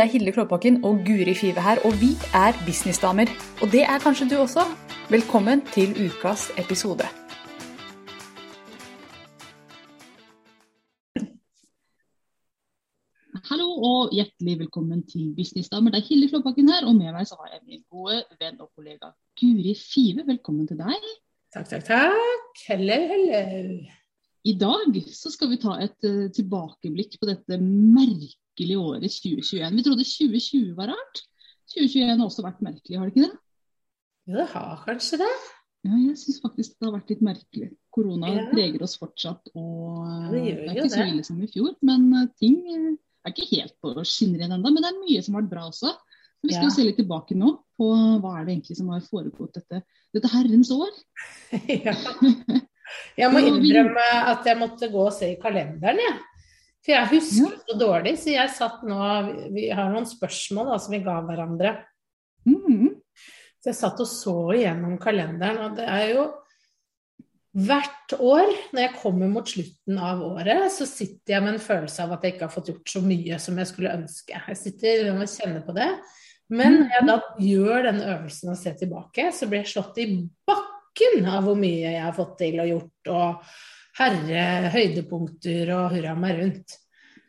Det er Hilde Klåbakken og Guri Five her, og vi er businessdamer. Og det er kanskje du også. Velkommen til ukas episode. Hallo og hjertelig velkommen til Businessdamer. Det er Hilde Klåbakken her, og med meg så har jeg min gode venn og kollega Guri Five. Velkommen til deg. Takk, takk, takk. Hello, hello. I dag så skal vi ta et uh, tilbakeblikk på dette merkelige året 2021. Vi trodde 2020 var rart. 2021 har også vært merkelig, har det ikke det? Jo, det har kanskje det. Ja, jeg syns faktisk det har vært litt merkelig. Korona Ja. preger oss fortsatt, og Ja, det det er ikke så ille som i fjor. Men uh, ting uh, er ikke helt på skinner igjen ennå. Men det er mye som har vært bra også. Så vi skal Ja. se litt tilbake nå på hva er det egentlig som har foregått dette, dette herrens år. ja. Jeg må innrømme at jeg måtte gå og se i kalenderen, jeg. For jeg husker så dårlig, så jeg satt nå Vi har noen spørsmål da, som vi ga hverandre. Mhm. Så jeg satt og så igjennom kalenderen, og det er jo Hvert år når jeg kommer mot slutten av året, så sitter jeg med en følelse av at jeg ikke har fått gjort så mye som jeg skulle ønske. Jeg sitter og kjenner på det. Men når jeg da gjør den øvelsen og ser tilbake, så blir jeg slått i bakken av hvor mye jeg har fått til og gjort, og herre høydepunkter og hurra meg rundt.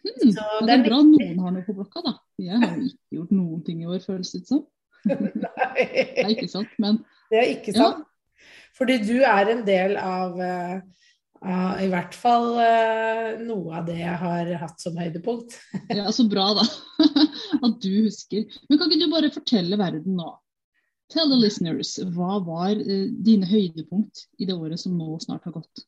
Mm, Så det er bra noen har noe på blokka, da. Jeg har ikke gjort noen ting i år, føles det som. Det er ikke sant, men Det er ikke sant. Fordi du er en del av, eh, av i hvert fall eh, noe av det jeg har hatt som høydepunkt. ja, så bra, da. At du husker. Men kan ikke du bare fortelle verden nå? Tell the listeners, hva var eh, dine høydepunkt i det året som nå snart har gått?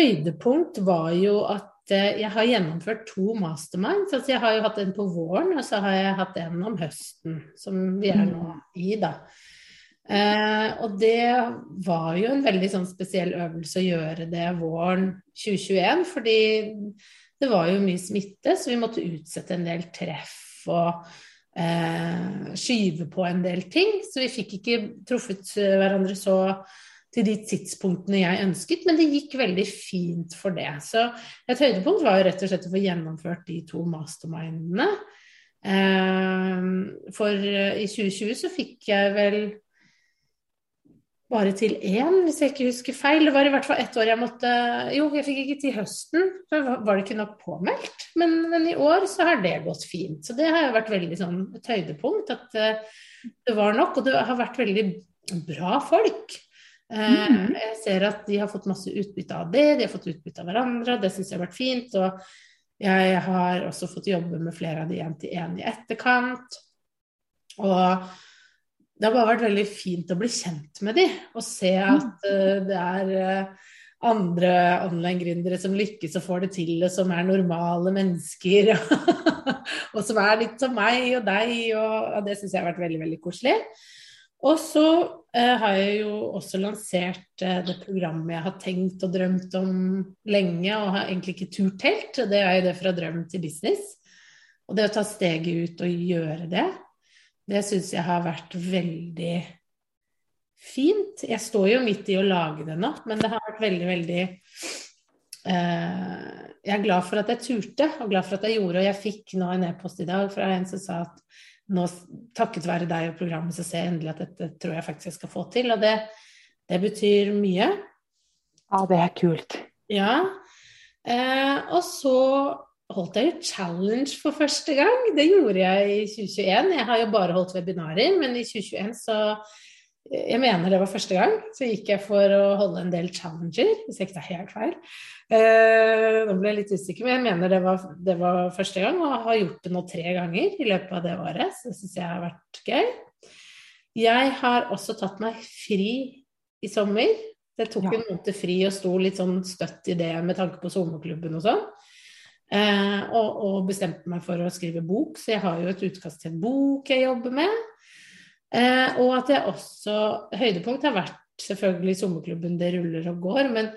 Høydepunkt var jo at eh, jeg har gjennomført to masterminds. Altså jeg har jo hatt en på våren, og så har jeg hatt en om høsten, som vi er nå i, da. Eh, og det var jo en veldig sånn spesiell øvelse å gjøre det våren 2021, fordi det var jo mye smitte, så vi måtte utsette en del treff og eh, skyve på en del ting. Så vi fikk ikke truffet eh, hverandre så til de tidspunktene jeg ønsket, men det gikk veldig fint for det. Så et høydepunkt var jo rett og slett å få gjennomført de to mastermindene. Eh, For eh, i 2020 så fikk jeg vel bare til én, hvis jeg ikke husker feil. Det var i hvert fall ett år jeg måtte Jo, jeg fikk ikke til høsten, for var det ikke nok påmeldt. Men, men i år så har det gått fint. Så det har jo vært veldig sånn et høydepunkt at eh, det var nok. Og det har vært veldig bra folk. Eh, Mhm. Jeg ser at de har fått masse utbytte av det, de har fått utbytte av hverandre, det syns jeg har vært fint. Og jeg har også fått jobbe med flere av de én til én i etterkant. Og det har bare vært veldig fint å bli kjent med de, og se at uh, det er uh, andre online-gründere som lykkes og får det til, og som er normale mennesker. og som er litt som meg og deg, og, og det syns jeg har vært veldig, veldig koselig. Og så eh, har jeg jo også lansert eh, det programmet jeg har tenkt og drømt om lenge, og har egentlig ikke turt helt. Det er jo det fra drøm til business. Og det å ta steget ut og gjøre det, det syns jeg har vært veldig fint. Jeg står jo midt i å lage det nå, men det har vært veldig, veldig eh, Jeg er glad for at jeg turte, og glad for at jeg gjorde. Og jeg fikk nå en e-post i dag fra en som sa at nå, takket være deg og programmet, så ser jeg endelig at dette tror jeg faktisk jeg skal få til. Og det, det betyr mye. Ja, det er kult. Ja. Eh, og så holdt jeg jo challenge for første gang. Det gjorde jeg i 2021. Jeg har jo bare holdt webinarer, men i 2021 så Jeg mener det var første gang. Så gikk jeg for å holde en del challenger, hvis jeg ikke tar helt feil. Eh, nå ble jeg litt usikker, men jeg mener det var, det var første gang, og har gjort det nå tre ganger i løpet av det året. Så det syns jeg har vært gøy. Jeg har også tatt meg fri i sommer. Det tok Ja. en måned fri og sto litt sånn støtt i det med tanke på sommerklubben og sånn. Eh, og, og bestemte meg for å skrive bok, så jeg har jo et utkast til en bok jeg jobber med. Eh, og at jeg også Høydepunkt har vært selvfølgelig sommerklubben, det ruller og går, men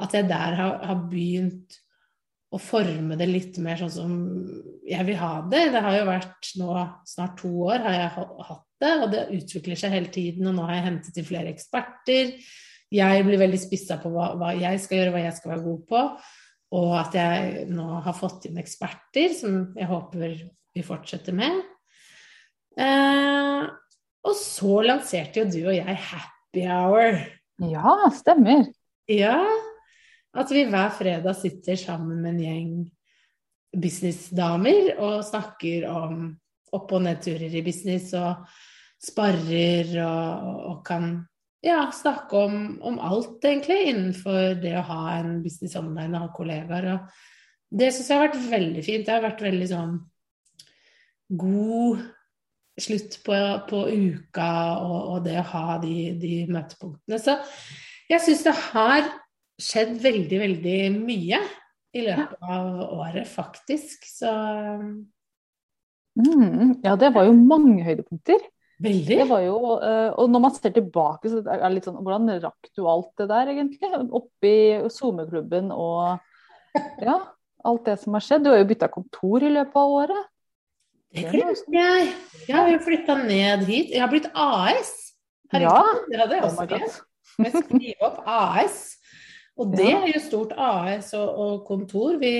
at jeg der har, har begynt å forme det litt mer sånn som jeg vil ha det. Det har jo vært nå snart to år har jeg hatt det, og det utvikler seg hele tiden. Og nå har jeg hentet inn flere eksperter. Jeg blir veldig spissa på hva, hva jeg skal gjøre, hva jeg skal være god på. Og at jeg nå har fått inn eksperter som jeg håper vi fortsetter med. Eh, og så lanserte jo du og jeg Happy Hour. Ja, stemmer. Ja, at vi hver fredag sitter sammen med en gjeng businessdamer og snakker om opp- og nedturer i business og sparrer og, og kan ja, snakke om, om, alt, egentlig, innenfor det å ha en business online og ha kollegaer. Og det syns jeg har vært veldig fint. Det har vært veldig sånn god slutt på, på uka og, og, det å ha de, de møtepunktene. Så jeg syns det har skjedd veldig, veldig mye i løpet av året, faktisk. Så mm, Ja, det var jo mange høydepunkter. Veldig. Det var jo, eh, og når man ser tilbake, så er det litt sånn Hvordan rakk du alt det der, egentlig? Oppi SoMe-klubben og ja, alt det som har skjedd. Du har jo bytta kontor i løpet av året. Det glemte jeg. Jeg har jo flytta ned hit. Jeg har blitt AS. Herregud, ja. det hadde jeg også glemt. Jeg skriver opp AS. Og det er jo stort AS og, og kontor. Vi,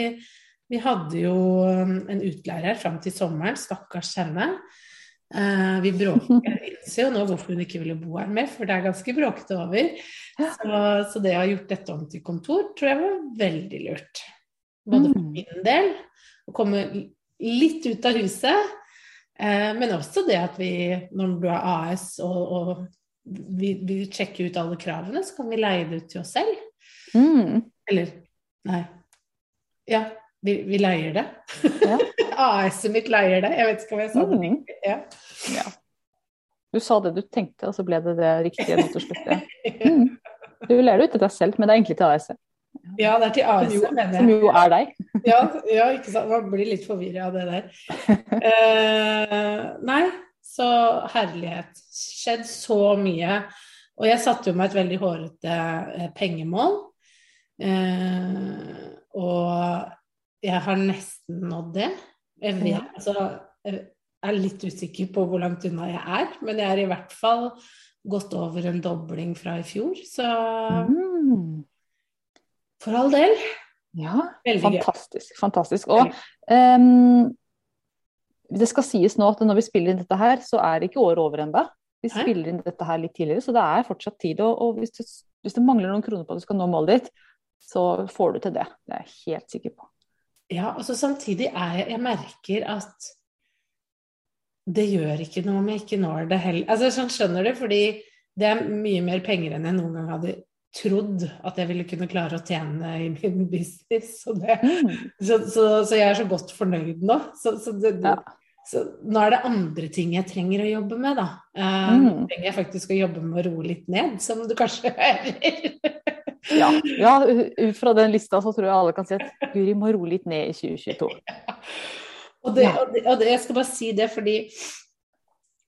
vi, hadde jo um, en utleier her fram til sommeren, stakkars henne. Uh, vi bråker. Jeg innser jo nå hvorfor hun ikke ville bo her mer, for det er ganske bråkete over. Så, så, det å ha gjort dette om til kontor tror jeg var veldig lurt. Både for mm. min del, å komme litt ut av huset, uh, men også det at vi, når du er AS og, og vi, vi, sjekker ut alle kravene, så kan vi leie det ut til oss selv. Mm. Eller nei. Ja, vi, vi leier det. Ja. AS-et mitt leier det. Jeg vet ikke om jeg sa det mm. Ja. ja. Du sa det du tenkte, og så ble det det riktige nå til slutt. Ja. Mm. Du ler det ut til deg selv, men det er egentlig til AS-et. Ja, det er til AS, jo, mener jeg. Som jo er deg. ja, ja, ikke sant. Man blir litt forvirra av det der. Eh, nei, så herlighet. Skjedd så mye. Og jeg satte jo meg et veldig hårete eh, pengemål. Eh, og jeg har nesten nådd det. Jeg vet, altså, jeg er litt usikker på hvor langt unna jeg er, men jeg er i hvert fall gått over en dobling fra i fjor, så mm. For all del. Ja, Veldig fantastisk. Gøy. Fantastisk. Og um, det skal sies nå at når vi spiller inn dette her, så er ikke året over ennå. Vi spiller inn dette her litt tidligere, så det er fortsatt tid. Og, og hvis, du, hvis, det mangler noen kroner på at du skal nå målet ditt, så får du til det. Det er jeg helt sikker på. Ja, og samtidig er jeg Jeg merker at det gjør ikke noe om jeg ikke når det heller. Altså, sånn skjønner du, fordi det er mye mer penger enn jeg noen gang hadde trodd at jeg ville kunne klare å tjene i min business. Så, det, mm. så, så, så jeg er så godt fornøyd nå. Så, det, ja. nå er det andre ting jeg trenger å jobbe med, da. Uh, mm. trenger jeg faktisk å jobbe med å roe litt ned, som du kanskje hører. Ja, ja, ut fra den lista så tror jeg alle kan si at Guri må roe litt ned i 2022. Og, det, og, det, og det, jeg skal bare si det fordi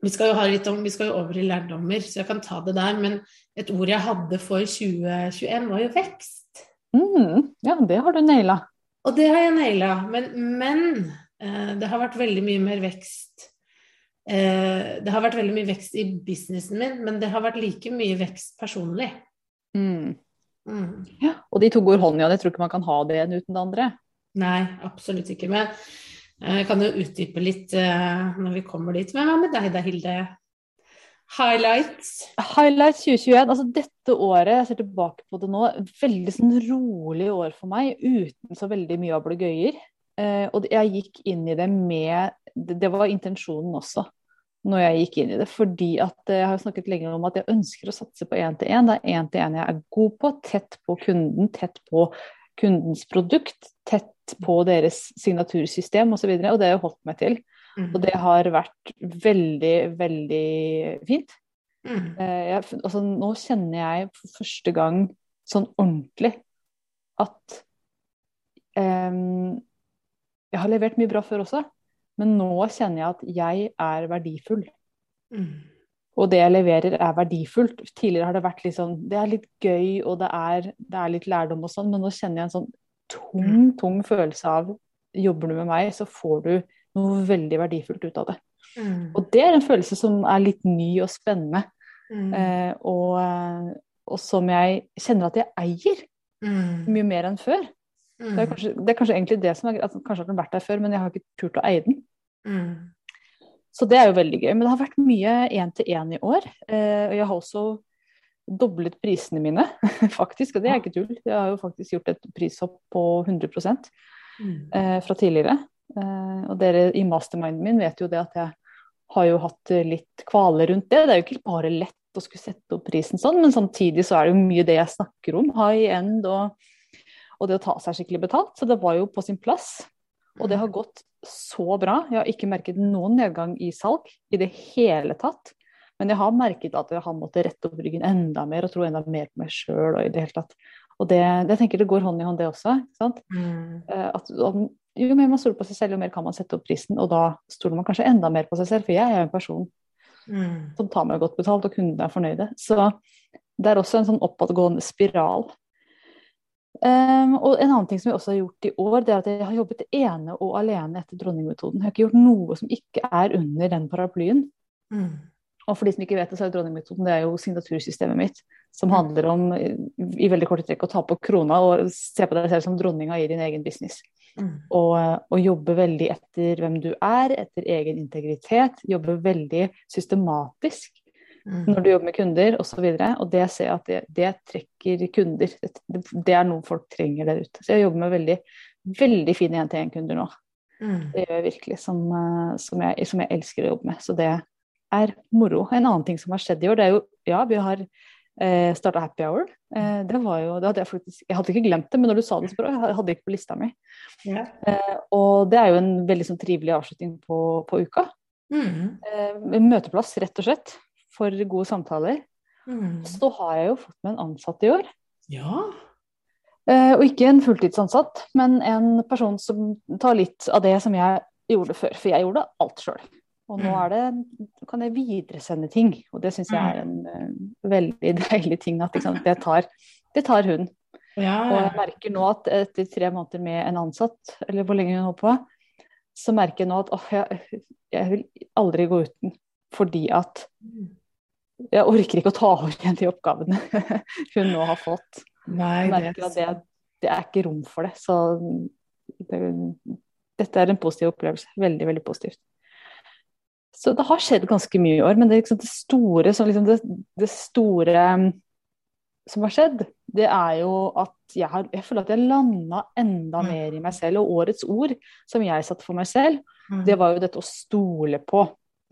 vi skal jo ha litt om, vi skal jo over i lærdommer, så jeg kan ta det der. Men et ord jeg hadde for 2021, var jo vekst. Mm, ja, det har du naila. Og det har jeg naila. Men, men eh, det har vært veldig mye mer vekst eh, Det har vært veldig mye vekst i businessen min, men det har vært like mye vekst personlig. Mm. Mm. Ja, og de to går hånd i hånd. Jeg tror ikke man kan ha det ene uten det andre. Nei, absolutt ikke. Men jeg kan jo utdype litt uh, når vi kommer dit. Men hva med deg da, Hilde? Highlights? Highlights 2021. Altså dette året, jeg ser tilbake på det nå, veldig sånn rolig år for meg. Uten så veldig mye ablegøyer. Uh, og jeg gikk inn i det med Det, var intensjonen også når jeg gikk inn i det. Fordi at eh, jeg har snakket lenge om at jeg ønsker å satse på én-til-én. Det er én-til-én jeg er god på. Tett på kunden, tett på kundens produkt. Tett på deres signatursystem osv. Og, så og det har jeg holdt meg til. Mm. Og det har vært veldig, veldig fint. Mm. Eh, jeg, altså, nå kjenner jeg for første gang sånn ordentlig at um, Jeg har levert mye bra før også. Men nå kjenner jeg at jeg er verdifull. Mm. Og det jeg leverer er verdifullt. Tidligere har det vært litt sånn Det er litt gøy, og det er, det er litt lærdom og sånn, men nå kjenner jeg en sånn tung, mm. tung følelse av Jobber du med meg, så får du noe veldig verdifullt ut av det. Mm. Og det er en følelse som er litt ny og spennende. Mm. Eh, og, og, som jeg kjenner at jeg eier mm. mye mer enn før. Det er, mm. kanskje, det er, kanskje, egentlig det som er altså, Kanskje har den vært der før, men jeg har ikke turt å eie den. Så det er jo veldig gøy. Men det har vært mye én-til-én i år. Eh, og jeg har også doblet prisene mine, faktisk. Og det er ikke tull. Jeg har jo faktisk gjort et prishopp på 100 Mm. eh, fra tidligere. Eh, og dere i masterminden min vet jo det at jeg har jo hatt litt kvaler rundt det. Det er jo ikke bare lett å skulle sette opp prisen sånn, men samtidig så er det jo mye det jeg snakker om. High end og, og det å ta seg skikkelig betalt. Så det var jo på sin plass. Og det har gått så bra. Jeg har ikke merket noen nedgang i salg i det hele tatt. Men jeg har merket at jeg har måttet rette opp ryggen enda mer og tro enda mer på meg sjøl. Og i det hele tatt. Og det, det tenker det går hånd i hånd, det også. ikke sant? Mm. Eh, At, jo mer man stoler på seg selv, jo mer kan man sette opp prisen. Og da stoler man kanskje enda mer på seg selv, for jeg er jo en person Mm. som tar meg godt betalt, og kundene er fornøyde. Så det er også en sånn oppadgående spiral. Um, og en annen ting som jeg også har gjort i år, det er at jeg har jobbet ene og alene etter dronningmetoden. Jeg har ikke gjort noe som ikke er under den paraplyen. Mm. Og for de som ikke vet det, så er dronningmetoden det er jo signatursystemet mitt. Som handler om i veldig korte trekk å ta på krona og se på deg selv som dronninga i din egen business. Mm. Og, og jobbe veldig etter hvem du er, etter egen integritet. Jobbe veldig systematisk. Når du jobber med kunder osv. Og, så og det ser jeg at det, det trekker kunder. Det, det er noe folk trenger der ute. Så jeg jobber med veldig, veldig fine én-til-én-kunder nå. Mm. Det gjør jeg virkelig, som, eh, som, jeg, som jeg elsker å jobbe med. Så det er moro. En annen ting som har skjedd i år, det er jo Ja, vi har eh, starta Happy Hour. Eh, det var jo, det hadde jeg faktisk Jeg hadde ikke glemt det, men når du sa det, så bra, jeg hadde ikke på lista mi. Ja. Eh, og det er jo en veldig sånn trivelig avslutning på, på uka. Mm. Eh, møteplass, rett og slett, for gode samtaler. Mm. Så har jeg jo fått med en ansatt i år. Ja. Eh, og ikke en fulltidsansatt, men en person som tar litt av det som jeg gjorde før. For jeg gjorde alt sjøl. Og nå Mm. er det, kan jeg videresende ting. Og det syns jeg er en uh, veldig deilig ting. At sant, det, tar, det tar hun. Ja. Og jeg merker nå at etter tre måneder med en ansatt, eller hvor lenge hun holder på, så merker jeg nå at åh, jeg, jeg vil aldri gå uten. Fordi at jeg orker ikke å ta over igjen de oppgavene hun nå har fått. Nei, det... det, det er ikke rom for det. Så det, dette er en positiv opplevelse. Veldig, veldig positivt. Så det har skjedd ganske mye i år, men det, liksom, det store, som liksom det, det store um, som har skjedd, det er jo at jeg, har, jeg føler at jeg landa enda Mm. mer i meg selv. Og årets ord som jeg satte for meg selv, Mm. det var jo dette å stole på.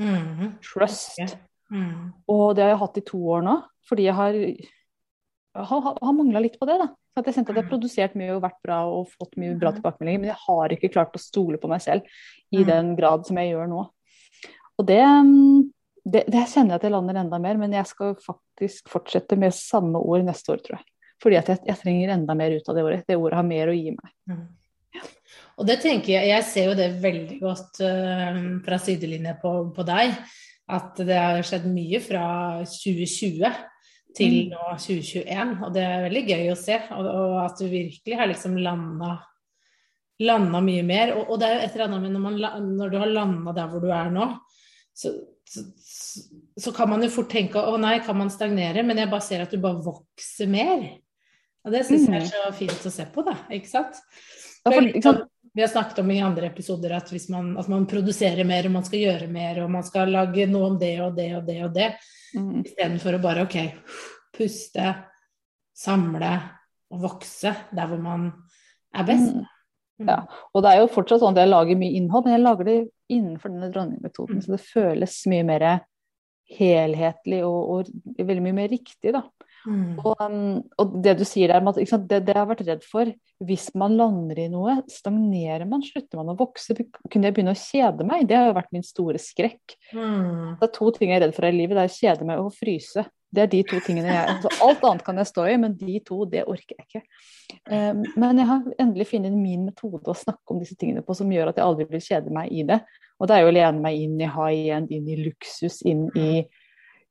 Mm. Trust. Mm. Og det har jeg hatt i to år nå, fordi jeg har, har, har mangla litt på det. da. Så at jeg kjente at jeg har produsert mye og vært bra og fått mye bra tilbakemeldinger, men jeg har ikke klart å stole på meg selv i Mm. den grad som jeg gjør nå. Og det, mm, det, det kjenner jeg at jeg lander enda mer, men jeg skal faktisk fortsette med samme ord neste år, tror jeg. Fordi at jeg, jeg trenger enda mer ut av det året. Det ordet har mer å gi meg. Mm. Og det tenker jeg, jeg ser jo det veldig godt uh, fra sidelinje på, på deg, at det har skjedd mye fra 2020 til Mm. nå 2021, og det er veldig gøy å se, og, og at du virkelig har liksom landa landa mye mer, og, og det er jo et eller annet med når, man, når du har landa der hvor du er nå, så, så, så kan man jo fort tenke å nei, kan man stagnere, men jeg bare ser at du bare vokser mer. Og det syns jeg er så fint å se på, da, ikke sant? Ja, for? Vi har snakket om i andre episoder at hvis man, at man produserer mer og man skal gjøre mer og man skal lage noe om det og det og det og det, Mm. istedenfor å bare OK, puste, samle og vokse der hvor man er best. Mm. Ja. Og det er jo fortsatt sånn at jeg lager mye innhold, men jeg lager det innenfor denne dronningmetoden. Mm. Så det føles mye mer helhetlig og, og veldig mye mer riktig, da. Mm. Og, um, og det du sier der, at, sant, det, det jeg har vært redd for, hvis man lander i noe, stagnerer man, slutter man å vokse, kunne jeg begynne å kjede meg? Det har jo vært min store skrekk. Mm. Det er to ting jeg er redd for i livet, det er å kjede meg og å fryse. Det er de to tingene jeg altså Alt annet kan jeg stå i, men de to, det orker jeg ikke. Um, men jeg har endelig funnet min metode å snakke om disse tingene på som gjør at jeg aldri vil kjede meg i det. Og det er jo å lene meg inn i high-end, inn i luksus, inn i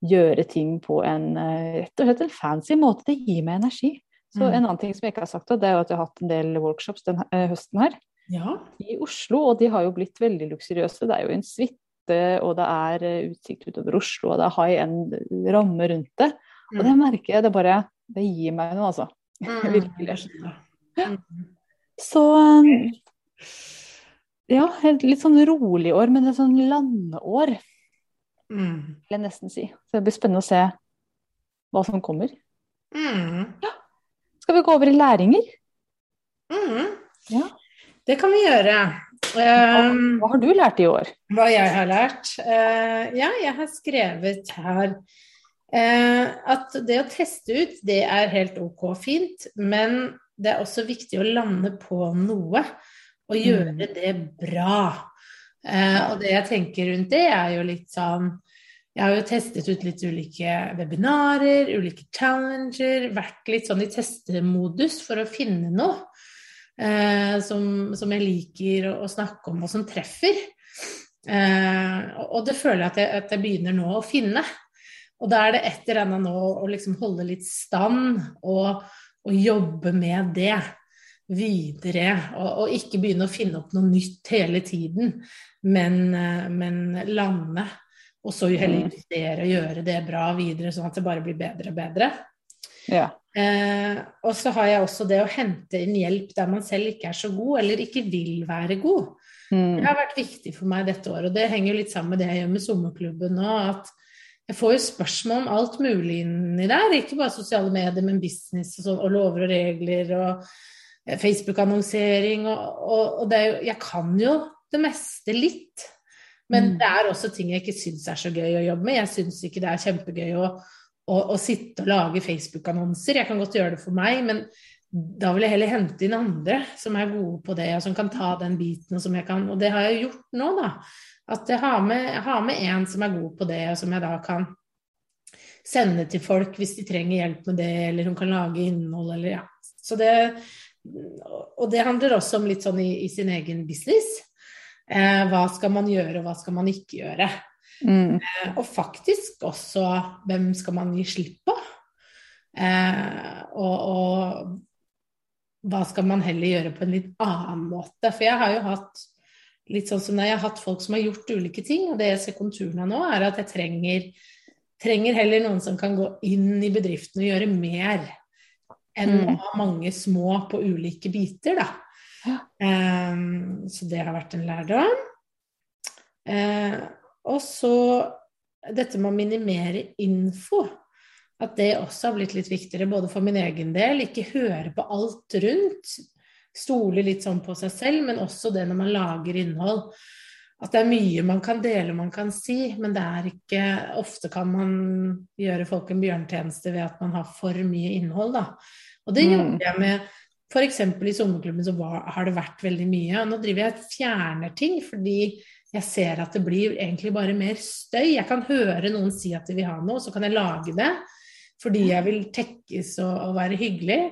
gjøre ting på en eh, rett og slett en fancy måte. Det gir meg energi. Så Mm. En annen ting som jeg ikke har sagt, det er jo at jeg har hatt en del workshops den eh, høsten her Ja. i Oslo, og de har jo blitt veldig luksuriøse. Det er jo en suite, og det er eh, utsikt utover Oslo, og det er high end ramme rundt det. Og det merker jeg, det bare Det gir meg noe, altså. Mm. Virkelig. Mm. Så ja, litt sånn rolig år, men et sånn landeår, Mm. vil jeg nesten si. Så det blir spennende å se hva som kommer. Mm. Skal vi gå over i læringer? Mm. Ja. Det kan vi gjøre. Um, Hva har du lært i år? hva jeg har lært? Uh, ja, jeg har skrevet her uh, at det å teste ut, det er helt ok og fint, men det er også viktig å lande på noe og gjøre Mm. det bra. Eh, og det jeg tenker rundt det, er jo litt sånn Jeg har jo testet ut litt ulike webinarer, ulike challenger, vært litt sånn i testemodus for å finne noe eh, som, som jeg liker å, å snakke om, og som treffer. Eh, og- og det føler jeg at, jeg at jeg begynner nå å finne. Og da er det et eller annet nå å liksom holde litt stand og, og jobbe med det videre. Og, og ikke begynne å finne opp noe nytt hele tiden, men, eh, men lande. Og så heller Mm. justere og gjøre det bra videre, sånn at det bare blir bedre og bedre. Ja. Eh, og så har jeg også det å hente inn hjelp der man selv ikke er så god, eller ikke vil være god. Det Mm. har vært viktig for meg dette året, og det henger litt sammen med det jeg gjør med sommerklubben nå. at jeg får jo spørsmål om alt mulig inni der, ikke bare sosiale medier, men business og, sånn, og lover og regler og Facebook-annonsering. Og, og, og det jo, jeg kan jo det meste litt, men Mm. det er også ting jeg ikke syns er så gøy å jobbe med. Jeg syns ikke det er kjempegøy å, å, å sitte og lage Facebook-annonser. Jeg kan godt gjøre det for meg, men da vil jeg heller hente inn andre som er gode på det, og som kan ta den biten, og som jeg kan Og det har jeg gjort nå, da. At jeg har med, jeg har med en som er god på det, og som jeg da kan sende til folk hvis de trenger hjelp med det, eller hun kan lage innhold, eller ja. Så det Og det handler også om litt sånn i, i sin egen business. Eh, hva skal man gjøre, og hva skal man ikke gjøre? Mm. Eh, Og faktisk også hvem skal man gi slipp på? Eh, og, og hva skal man heller gjøre på en litt annen måte? For jeg har jo hatt litt sånn som jeg har hatt folk som har gjort ulike ting, og det jeg ser konturene av nå, er at jeg trenger, trenger heller noen som kan gå inn i bedriften og gjøre mer enn Mm. å ha mange små på ulike biter, da. Ja. Um, så det har vært en lærdom. Uh, og så dette med å minimere info. At det også har blitt litt viktigere, både for min egen del. Ikke høre på alt rundt. Stole litt sånn på seg selv, men også det når man lager innhold. At det er mye man kan dele og man kan si, men det er ikke Ofte kan man gjøre folk en bjørntjeneste ved at man har for mye innhold, da. Og det Mm. jobber jeg med F.eks. i sommerklubben så var, har det vært veldig mye. Og nå driver jeg og fjerner ting fordi jeg ser at det blir egentlig bare mer støy. Jeg kan høre noen si at de vil ha noe, så kan jeg lage det fordi jeg vil tekkes og, og være hyggelig.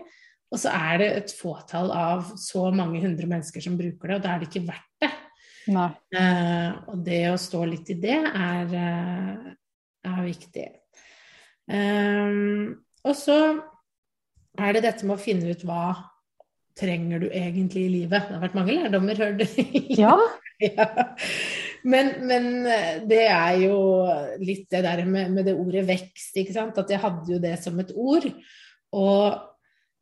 Og så er det et fåtall av så mange hundre mennesker som bruker det, og da er det ikke verdt det. Eh, og det å stå litt i det er, eh, er viktig. Um, og så er det dette med å finne ut hva trenger du egentlig i livet. Det har vært mange lærdommer, hører du. Ja. Ja. Men, men eh, det er jo litt det der med, med det ordet vekst, ikke sant. At jeg hadde jo det som et ord. Og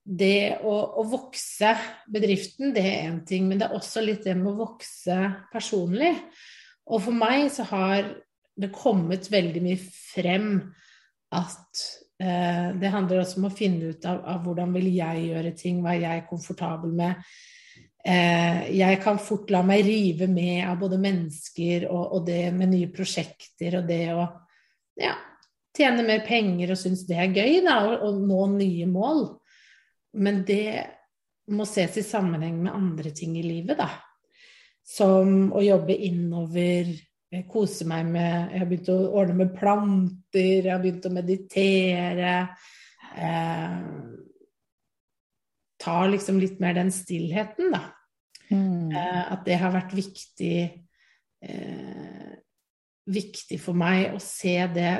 det å, å vokse bedriften, det er én ting, men det er også litt det med å vokse personlig. Og for meg så har det kommet veldig mye frem at eh, det handler også om å finne ut av, av hvordan vil jeg gjøre ting, hva er jeg komfortabel med. Eh, jeg kan fort la meg rive med av både mennesker og, og det med nye prosjekter og det å ja, tjene mer penger og synes det er gøy, da, og, og nå nye mål. Men det må ses i sammenheng med andre ting i livet, da. Som å jobbe innover, eh, kose meg med Jeg har begynt å ordne med planter, jeg har begynt å meditere. Eh, ta liksom litt mer den stillheten, da. Mm. Eh, at det har vært viktig eh, viktig for meg å se det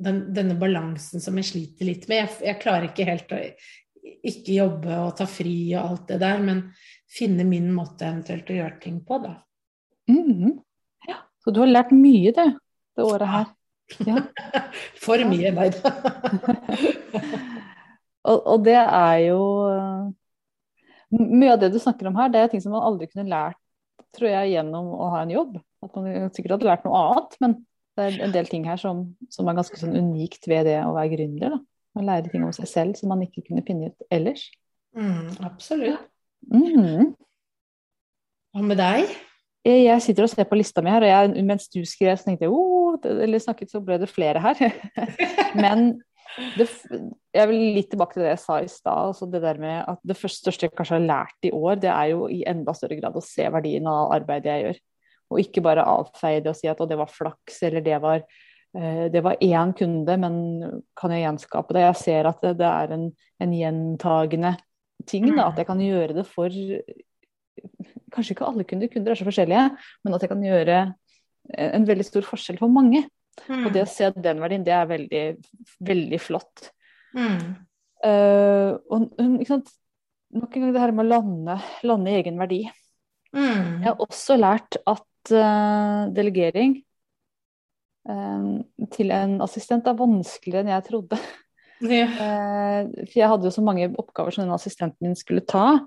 den, denne balansen som jeg sliter litt med. Jeg, jeg klarer ikke helt å ikke jobbe og ta fri og alt det der, men finne min måte eventuelt å gjøre ting på, da. Mm. Ja. Så du har lært mye det, det året her. Ja. For mye, nei da. Og, og det er jo uh, Mye av det du snakker om her, det er ting som man aldri kunne lært tror jeg, gjennom å ha en jobb. At man sikkert hadde lært noe annet, men det er en del ting her som, som er ganske sånn unikt ved det å være gründer. da. Å lærer ting om seg selv som man ikke kunne finne ut ellers. Mm, absolutt. Mm. Hva med deg? Jeg jeg sitter og ser på lista mi her, og jeg, mens du skrev, så tenkte jeg oh, eller snakket, så ble det flere her. Men det, jeg vil litt tilbake til det jeg sa i stad. altså Det der med at det første største jeg kanskje har lært i år, det er jo i enda større grad å se verdien av arbeidet jeg gjør. Og ikke bare avfeie det og si at det var flaks, eller det var det var én kunde, men kan jeg gjenskape det? Jeg ser at det, det er en, en gjentagende ting. Da, at jeg kan gjøre det for Kanskje ikke alle kunder, kunder er så forskjellige, men at jeg kan gjøre en veldig stor forskjell for mange. Mm. Og det å se den verdien, det er veldig, veldig flott. Mm. Uh, og ikke sant? Nok en gang det her med å lande, lande egen verdi. Mm. Jeg har også lært at uh, delegering eh, til en assistent er vanskeligere enn jeg trodde. Ja. Eh, for jeg hadde jo så mange oppgaver som den assistenten min skulle ta.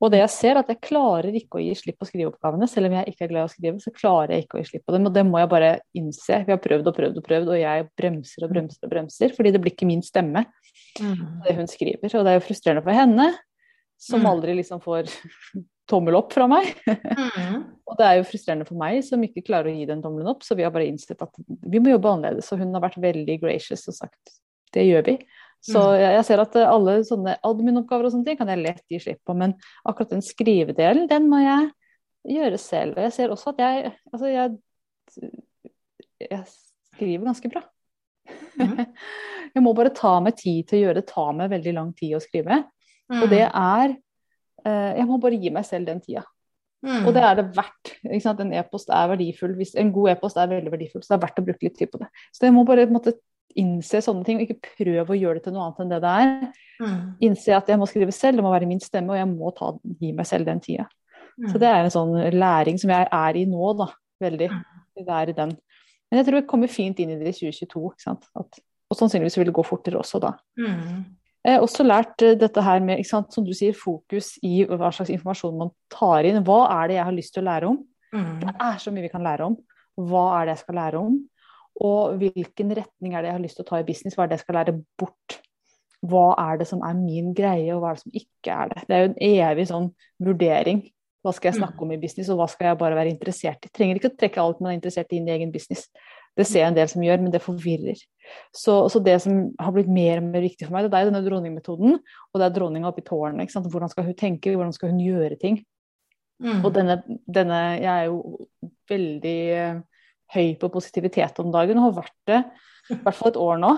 Og det jeg ser, er at jeg klarer ikke å gi slipp på skriveoppgavene. Selv om jeg ikke er glad i å skrive, så klarer jeg ikke å gi slipp på dem. Og det må jeg bare innse. Vi har prøvd og prøvd og prøvd, og jeg bremser og bremser og bremser. Fordi det blir ikke min stemme, Mm. det hun skriver. Og det er jo frustrerende for henne, som Mm. aldri liksom får tommel opp fra meg. Mm. Og det er jo frustrerende for meg, som ikke klarer å gi den tommelen opp. Så vi har bare innsett at vi må jobbe annerledes. Og hun har vært veldig gracious og sagt det gjør vi. Så Mm. jeg, jeg ser at eh, alle sånne admin-oppgaver og sånne ting kan jeg lett gi slipp på. Men akkurat den skrivedelen, den må jeg gjøre selv. Og jeg ser også at jeg Altså, jeg, jeg skriver ganske bra. Mm. jeg må bare ta meg tid til å gjøre det. Ta meg veldig lang tid å skrive. Mm. Og det er eh, Jeg må bare gi meg selv den tida. Mm. Og det er det verdt. En e-post er verdifull. Hvis en god e-post er veldig verdifull, så det er verdt å bruke litt tid på det. Så jeg må bare måte, innse sånne ting, og ikke prøve å gjøre det til noe annet enn det det er. Mm. Innse at jeg må skrive selv, det må være min stemme, og jeg må ta, gi meg selv den tida. Mm. Så det er en sånn læring som jeg er i nå, da. Veldig. Det er i den. Men jeg tror jeg kommer fint inn i det i 2022. Ikke sant? At, og sannsynligvis vil det gå fortere også da. Mm. Jeg har også lært eh, dette her med, sant, som du sier, fokus i hva slags informasjon man tar inn. Hva er det jeg har lyst til å lære om? Mm. Det er så mye vi kan lære om. Hva er det jeg skal lære om? Og hvilken retning er det jeg har lyst til å ta i business? Hva er det jeg skal lære bort? Hva er det som er min greie, og hva er det som ikke er det? Det er jo en evig sånn vurdering. Hva skal jeg snakke om i business, og hva skal jeg bare være interessert i? Trenger ikke å trekke alt man er interessert i inn i egen business. Det ser jeg en del som gjør, men det forvirrer. Så, så det som har blitt mer og mer viktig for meg, det er denne dronningmetoden, og det er dronninga oppi tårnet. ikke sant? Hvordan skal hun tenke, hvordan skal hun gjøre ting? Mm. Og denne, denne Jeg er jo veldig eh, høy på positivitet om dagen, og har vært det i hvert fall et år nå.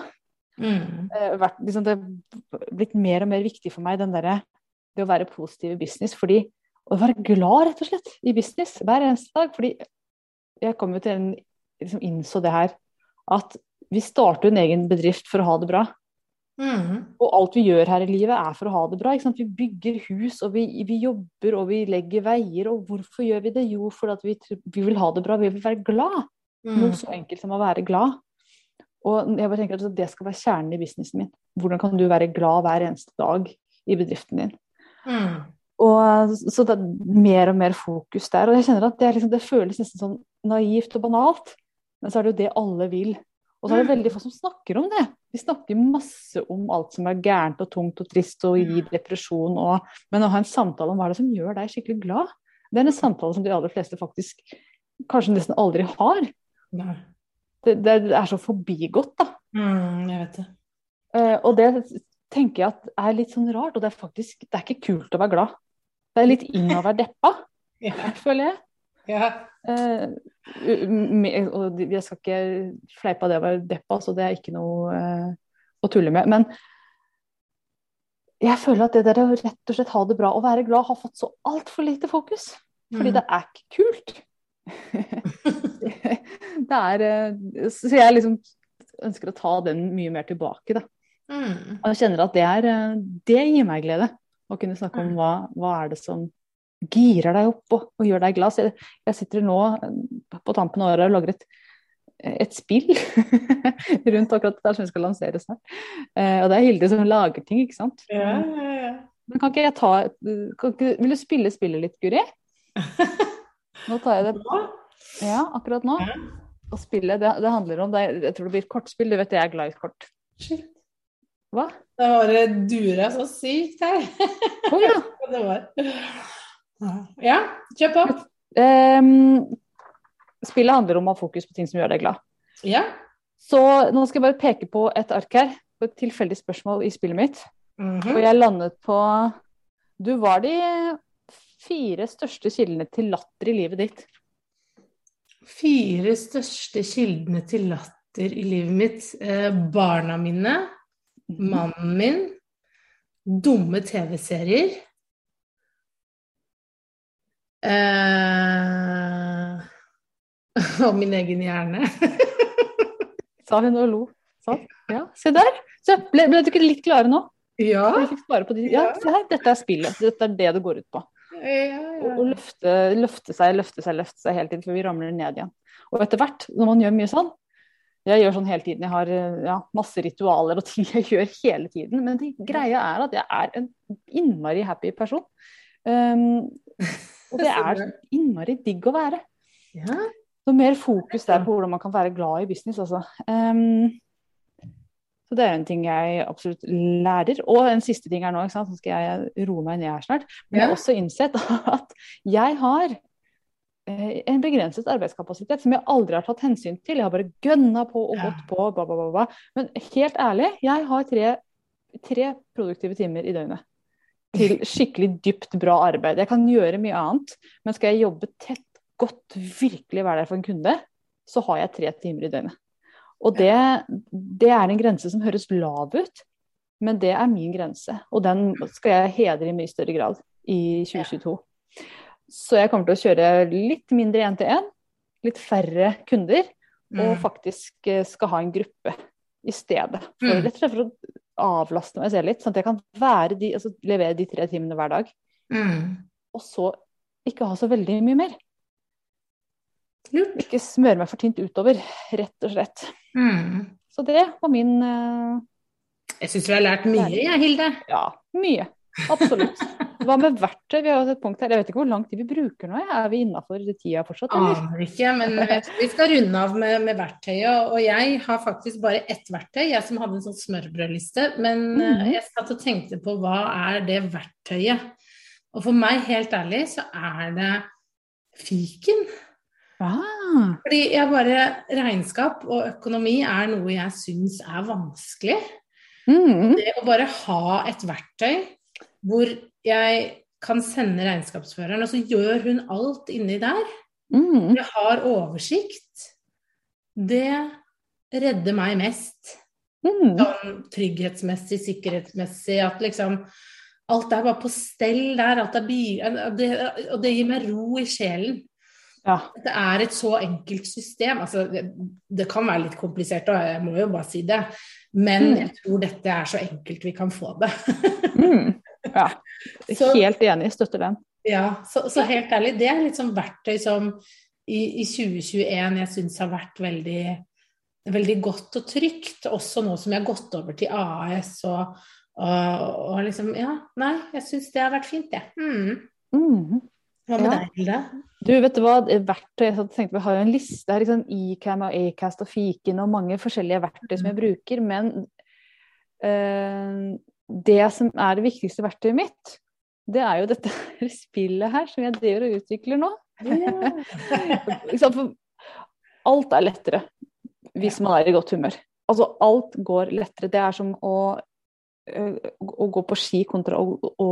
Mm. Eh, vært, liksom, det har blitt mer og mer viktig for meg, den derre det å være positiv i business. fordi Å være glad, rett og slett, i business hver eneste dag. Fordi jeg kom jo til en liksom innså det her, at vi starter en egen bedrift for å ha det bra. Mm. Og alt vi gjør her i livet er for å ha det bra. Vi bygger hus, og vi, vi jobber og vi legger veier. Og hvorfor gjør vi det? Jo, fordi vi, vi vil ha det bra. Vi vil være glad. Mm. Noe så enkelt som å være glad. Og jeg bare tenker at det skal være kjernen i businessen min. Hvordan kan du være glad hver eneste dag i bedriften din? Mm. Og Så det er mer og mer fokus der. Og jeg kjenner at det, er liksom, det føles nesten sånn naivt og banalt, men så er det jo det alle vil. Og så er det veldig få som snakker om det. Vi snakker masse om alt som er gærent og tungt og trist og gir depresjon. Og, men å ha en samtale om hva er det som gjør deg skikkelig glad, det er en samtale som de aller fleste faktisk kanskje nesten aldri har. Det, det er så forbigått, da. Mm, jeg vet det. Eh, og det tenker jeg at er litt sånn rart. Og det er faktisk det er ikke kult å være glad. Det er litt inn å være deppa, Ja. føler jeg. Ja. Uh, og jeg skal ikke fleipe av det å være deppa, så det er ikke noe uh, å tulle med. Men jeg føler at det der å rett og slett ha det bra og være glad har fått så altfor lite fokus. Fordi Mm. det er ikke kult. det er uh, Så jeg liksom ønsker å ta den mye mer tilbake, da. Mm. Og jeg kjenner at det er Det gir meg glede. Å kunne snakke om hva, hva er det som girer deg opp og, og gjør deg glad. Så jeg, jeg sitter nå eh, på tampen av året og lager et, et spill rundt akkurat det der som skal lanseres her. Uh, og det er Hilde som lager ting, ikke sant. Ja, ja, ja. Men kan ikke jeg ta kan ikke, Vil du spille spillet litt, Guri? Nå tar jeg det på ja, akkurat nå. Og spillet, det, det handler om det, Jeg tror det blir et kortspill. Du vet jeg er glad i kort. Shit. Hva? Det bare dura så sykt her. Oh, ja. Det var. Ja, kjør på. Um, spillet handler om å ha fokus på ting som gjør deg glad. Ja. Så nå skal jeg bare peke på et ark her, på et tilfeldig spørsmål i spillet mitt. Mhm. Og jeg landet på Du var de fire største kildene til latter i livet ditt. Fire største kildene til latter i livet mitt. Eh, barna mine, mannen min, dumme TV-serier. Eh, og min egen hjerne. Sa hun og lo. Sånn. Ja, se der. Så ble, ble du ikke litt klare nå? ja. De. Ja, se her. Dette er spillet. Dette er det det går ut på. ja, Å å løfte, løfte seg, løfte seg, løfte seg hele tiden for vi ramler ned igjen. Og etter hvert, når man gjør mye sånn Jeg gjør sånn hele tiden. Jeg har eh, ja, masse ritualer og ting jeg gjør hele tiden. Men det, greia er at jeg er en innmari happy person. Um, og det er innmari digg å være. Ja. Så mer fokus der på hvordan man kan være glad i business, altså. Um, så det er en ting jeg absolutt lærer. Og en siste ting her nå, så skal jeg roe meg ned her snart. Men jeg har også innsett at jeg har eh, en begrenset arbeidskapasitet som jeg aldri har tatt hensyn til. Jeg har bare gønna på og gått på, bla, bla, bla. Men helt ærlig, jeg har tre, tre produktive timer i døgnet til skikkelig dypt bra arbeid. Jeg kan gjøre mye annet, men skal jeg jobbe tett, godt, virkelig være der for en kunde, så har jeg tre timer i døgnet. Og det, det er en grense som høres lav ut, men det er min grense. Og den skal jeg hedre i mye større grad i 2022. Så jeg kommer til å kjøre litt mindre én-til-én, litt færre kunder, og Mm. faktisk eh, skal ha en gruppe i stedet. For, Mm. Rett og slett for å avlaste meg selv litt, sånn at jeg kan være de, altså, levere de tre timene hver dag. Mm. Og så ikke ha så veldig mye mer. Lurt. Ikke smøre meg for tynt utover, rett og slett. Mm. Så det var min uh, Jeg syns vi har lært mye, jeg, Hilde. Ja, mye. Absolutt. Hva med verktøy? Vi har også et punkt her. Jeg vet ikke hvor lang tid vi bruker nå. Er vi innafor tida fortsatt, eller? Aner ikke, men vi skal runde av med, med verktøyet. Og jeg har faktisk bare ett verktøy, jeg som hadde en sånn smørbrødliste. Men eh, Mhm. jeg satt og tenkte på hva er det verktøyet? Og for meg, helt ærlig, så er det fiken. Ah, Fordi jeg bare Regnskap og økonomi er noe jeg syns er vanskelig. mm, Det å bare ha et verktøy hvor jeg kan sende regnskapsføreren, og så gjør hun alt inni der. mm, Jeg har oversikt. Det redder meg mest. mm. Sånn trygghetsmessig, sikkerhetsmessig, at liksom Alt er bare på stell der. Er det, og det gir meg ro i sjelen. Ja. Det er et så enkelt system. Altså, det, det kan være litt komplisert, og jeg må jo bare si det. Men Mm. jeg tror dette er så enkelt vi kan få det. Mm. ja. Så- Helt enig. Støtter den. Ja, så, så helt ærlig, det er litt sånn verktøy som i, i 2021 jeg syns har vært veldig, veldig godt og trygt. Også nå som jeg har gått over til AS og, og, og liksom Ja, nei, jeg syns det har vært fint, jeg. Mm. Mm. Hva med Ja. deg, Hilde? Du, vet du hva? Verktøy, jeg tenkte, Vi har jo en liste her, liksom, Ecam og Acast og Fiken og mange forskjellige verktøy som jeg bruker. Men eh, det som er det viktigste verktøyet mitt, det er jo dette spillet her som jeg driver og utvikler nå. Yeah. Alt er lettere hvis man er i godt humør. Altså alt går lettere. Det er som å, øh, å gå på ski kontra å, å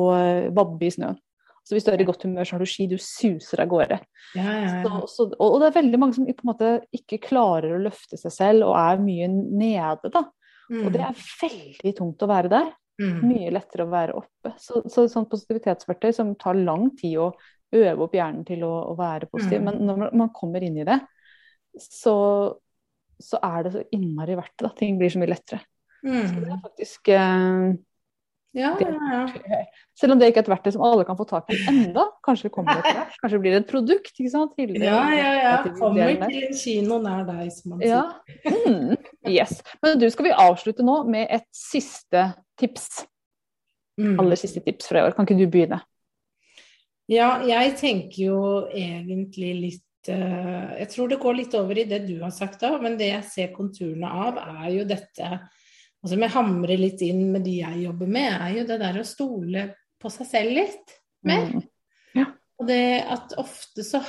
vadbe i snøen. Så hvis du er i godt humør, så har du ski, du suser av gårde. Ja, ja, ja. Så, så, og det er veldig mange som på en måte ikke klarer å løfte seg selv og er mye nede, da. Mm. Og det er veldig tungt å være der. Mm. Mye lettere å være oppe. Så, så sånn positivitetsverktøy som tar lang tid å øve opp hjernen til å, å være positiv, Mm. men når man- kommer inn i det, så, så er det så innmari verdt det. Ting blir så mye lettere. Så det Mm. er faktisk eh, Ja, ja, ja. Selv om det ikke er et verktøy som alle kan få tak i enda, kanskje det kommer etter Kanskje blir det et produkt. ikke sant? Hilde- Ja, ja, ja. Kommer til en kino nær deg, som man Ja. sier. Mm. Yes. Men du, skal vi avslutte nå med et siste tips? Mm. Aller siste tips fra i år. Kan ikke du begynne? Ja, jeg tenker jo egentlig litt uh, Jeg tror det går litt over i det du har sagt da, men det jeg ser konturene av, er jo dette og som jeg hamrer litt inn med de jeg jobber med, er jo det der å stole på seg selv litt mer. Mm. Ja. Og det at ofte så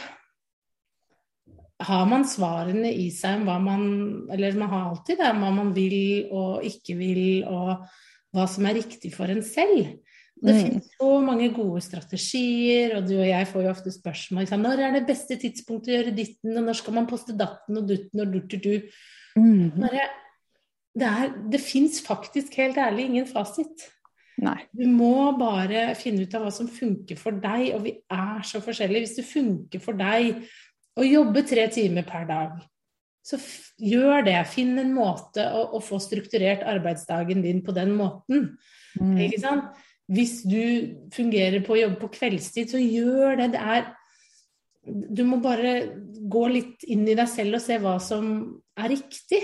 har man svarene i seg om hva man Eller man har alltid det om hva man vil og ikke vil, og hva som er riktig for en selv. Det Mm. finnes så mange gode strategier, og du og jeg får jo ofte spørsmål ikke når er det beste tidspunktet å gjøre ditten, og når skal man poste datten og dutten og durtutu. Mhm. Bare, det er, det fins faktisk helt ærlig ingen fasit. Nei. Du må bare finne ut av hva som funker for deg, og vi er så forskjellige. Hvis det funker for deg å jobbe tre timer per dag, så gjør det. Finn en måte å, å få strukturert arbeidsdagen din på den måten. Mm. Hvis du fungerer på å jobbe på kveldstid, så gjør det. Det er Du må bare gå litt inn i deg selv og se hva som er riktig.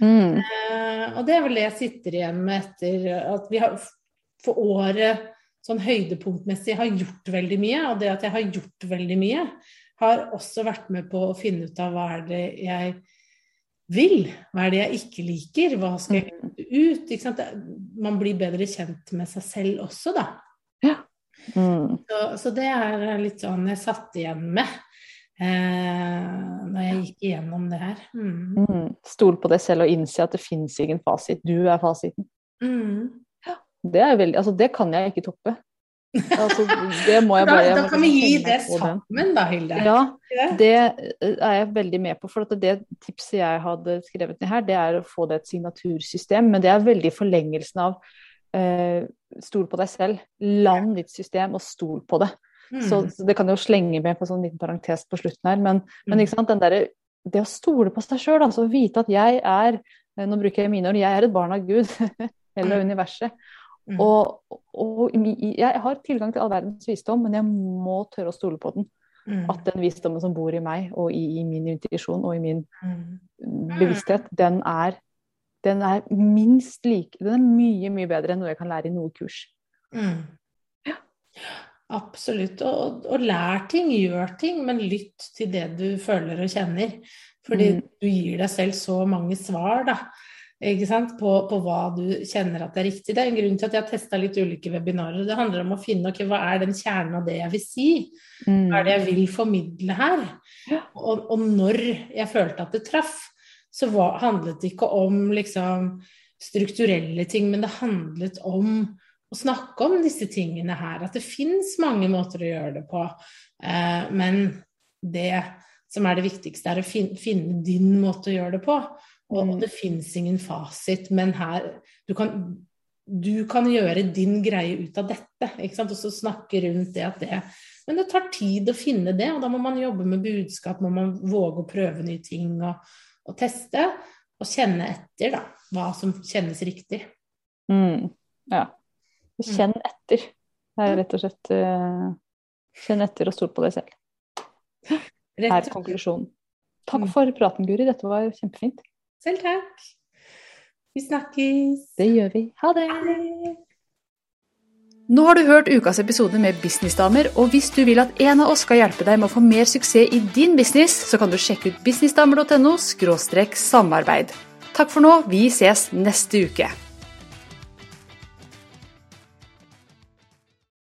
Mm. Eh, og det er vel det jeg sitter igjen med etter at vi har for året sånn høydepunktmessig har gjort veldig mye. Og det at jeg har gjort veldig mye, har også vært med på å finne ut av hva er det jeg vil. Hva er det jeg ikke liker? Hva skal jeg Mm. kutte ut? Ikke sant? Man blir bedre kjent med seg selv også, da. Mm. Så, så det er litt sånn jeg satt igjen med når jeg gikk igjennom det her. Mm. Mm. Stol på deg selv og innse at det fins ingen fasit. Du er fasiten. Mm. Det, er veldig, altså, det kan jeg ikke toppe. Altså, det må jeg bare da, da kan vi gi det sammen, da, Hilde. Ja, det er jeg veldig med på. For at det tipset jeg hadde skrevet ned her, det er å få det et signatursystem. Men det er veldig forlengelsen av eh, stol på deg selv. Land ditt system og stol på det. Mm. Så, så det kan jo slenge med på sånn liten parentes på slutten her. Men, men Mm. der, det å stole på seg sjøl, altså vite at jeg er eh, Nå bruker jeg mine ord, jeg er et barn av Gud. Eller av Mm. universet. Mm. Og, og jeg har tilgang til all verdens visdom, men jeg må tørre å stole på den. Mm. At den visdommen som bor i meg, og i, i min intuisjon og i min Mm. bevissthet, den er, den er minst like Den er mye, mye bedre enn noe jeg kan lære i noe kurs. Mm. Absolutt. Og, og, lær ting, gjør ting, men lytt til det du føler og kjenner. Fordi Mm. du gir deg selv så mange svar, da. På, på hva du kjenner at er riktig. Det er en grunn til at jeg har testa litt ulike webinarer. Det handler om å finne okay, hva er den kjernen av det jeg vil si. Hva er det jeg vil formidle her? Og, og når jeg følte at det traff, så var, handlet det ikke om liksom strukturelle ting, men det handlet om å snakke om disse tingene her. At det fins mange måter å gjøre det på. Eh, men det som er det viktigste, er å fin finne din måte å gjøre det på. Og, Mm. og det fins ingen fasit, men her du kan, du kan gjøre din greie ut av dette. Ikke sant? Og så snakke rundt det at det Men det tar tid å finne det, og da må man jobbe med budskap, må man våge å prøve nye ting og, og teste. Og kjenne etter, da, hva som kjennes riktig. Mm. Ja. Kjenn etter. Det er rett og slett eh, Kjenn etter og stol på deg selv. Det er konklusjonen. Takk Mm. for praten, Guri. Dette var kjempefint. Selv takk. Vi snakkes. Det gjør vi. Ha det! Nå har du hørt ukas episode med Businessdamer, og hvis du vil at en av oss skal hjelpe deg med å få mer suksess i din business, så kan du sjekke ut businessdamer.no samarbeid. Takk for nå, vi ses neste uke.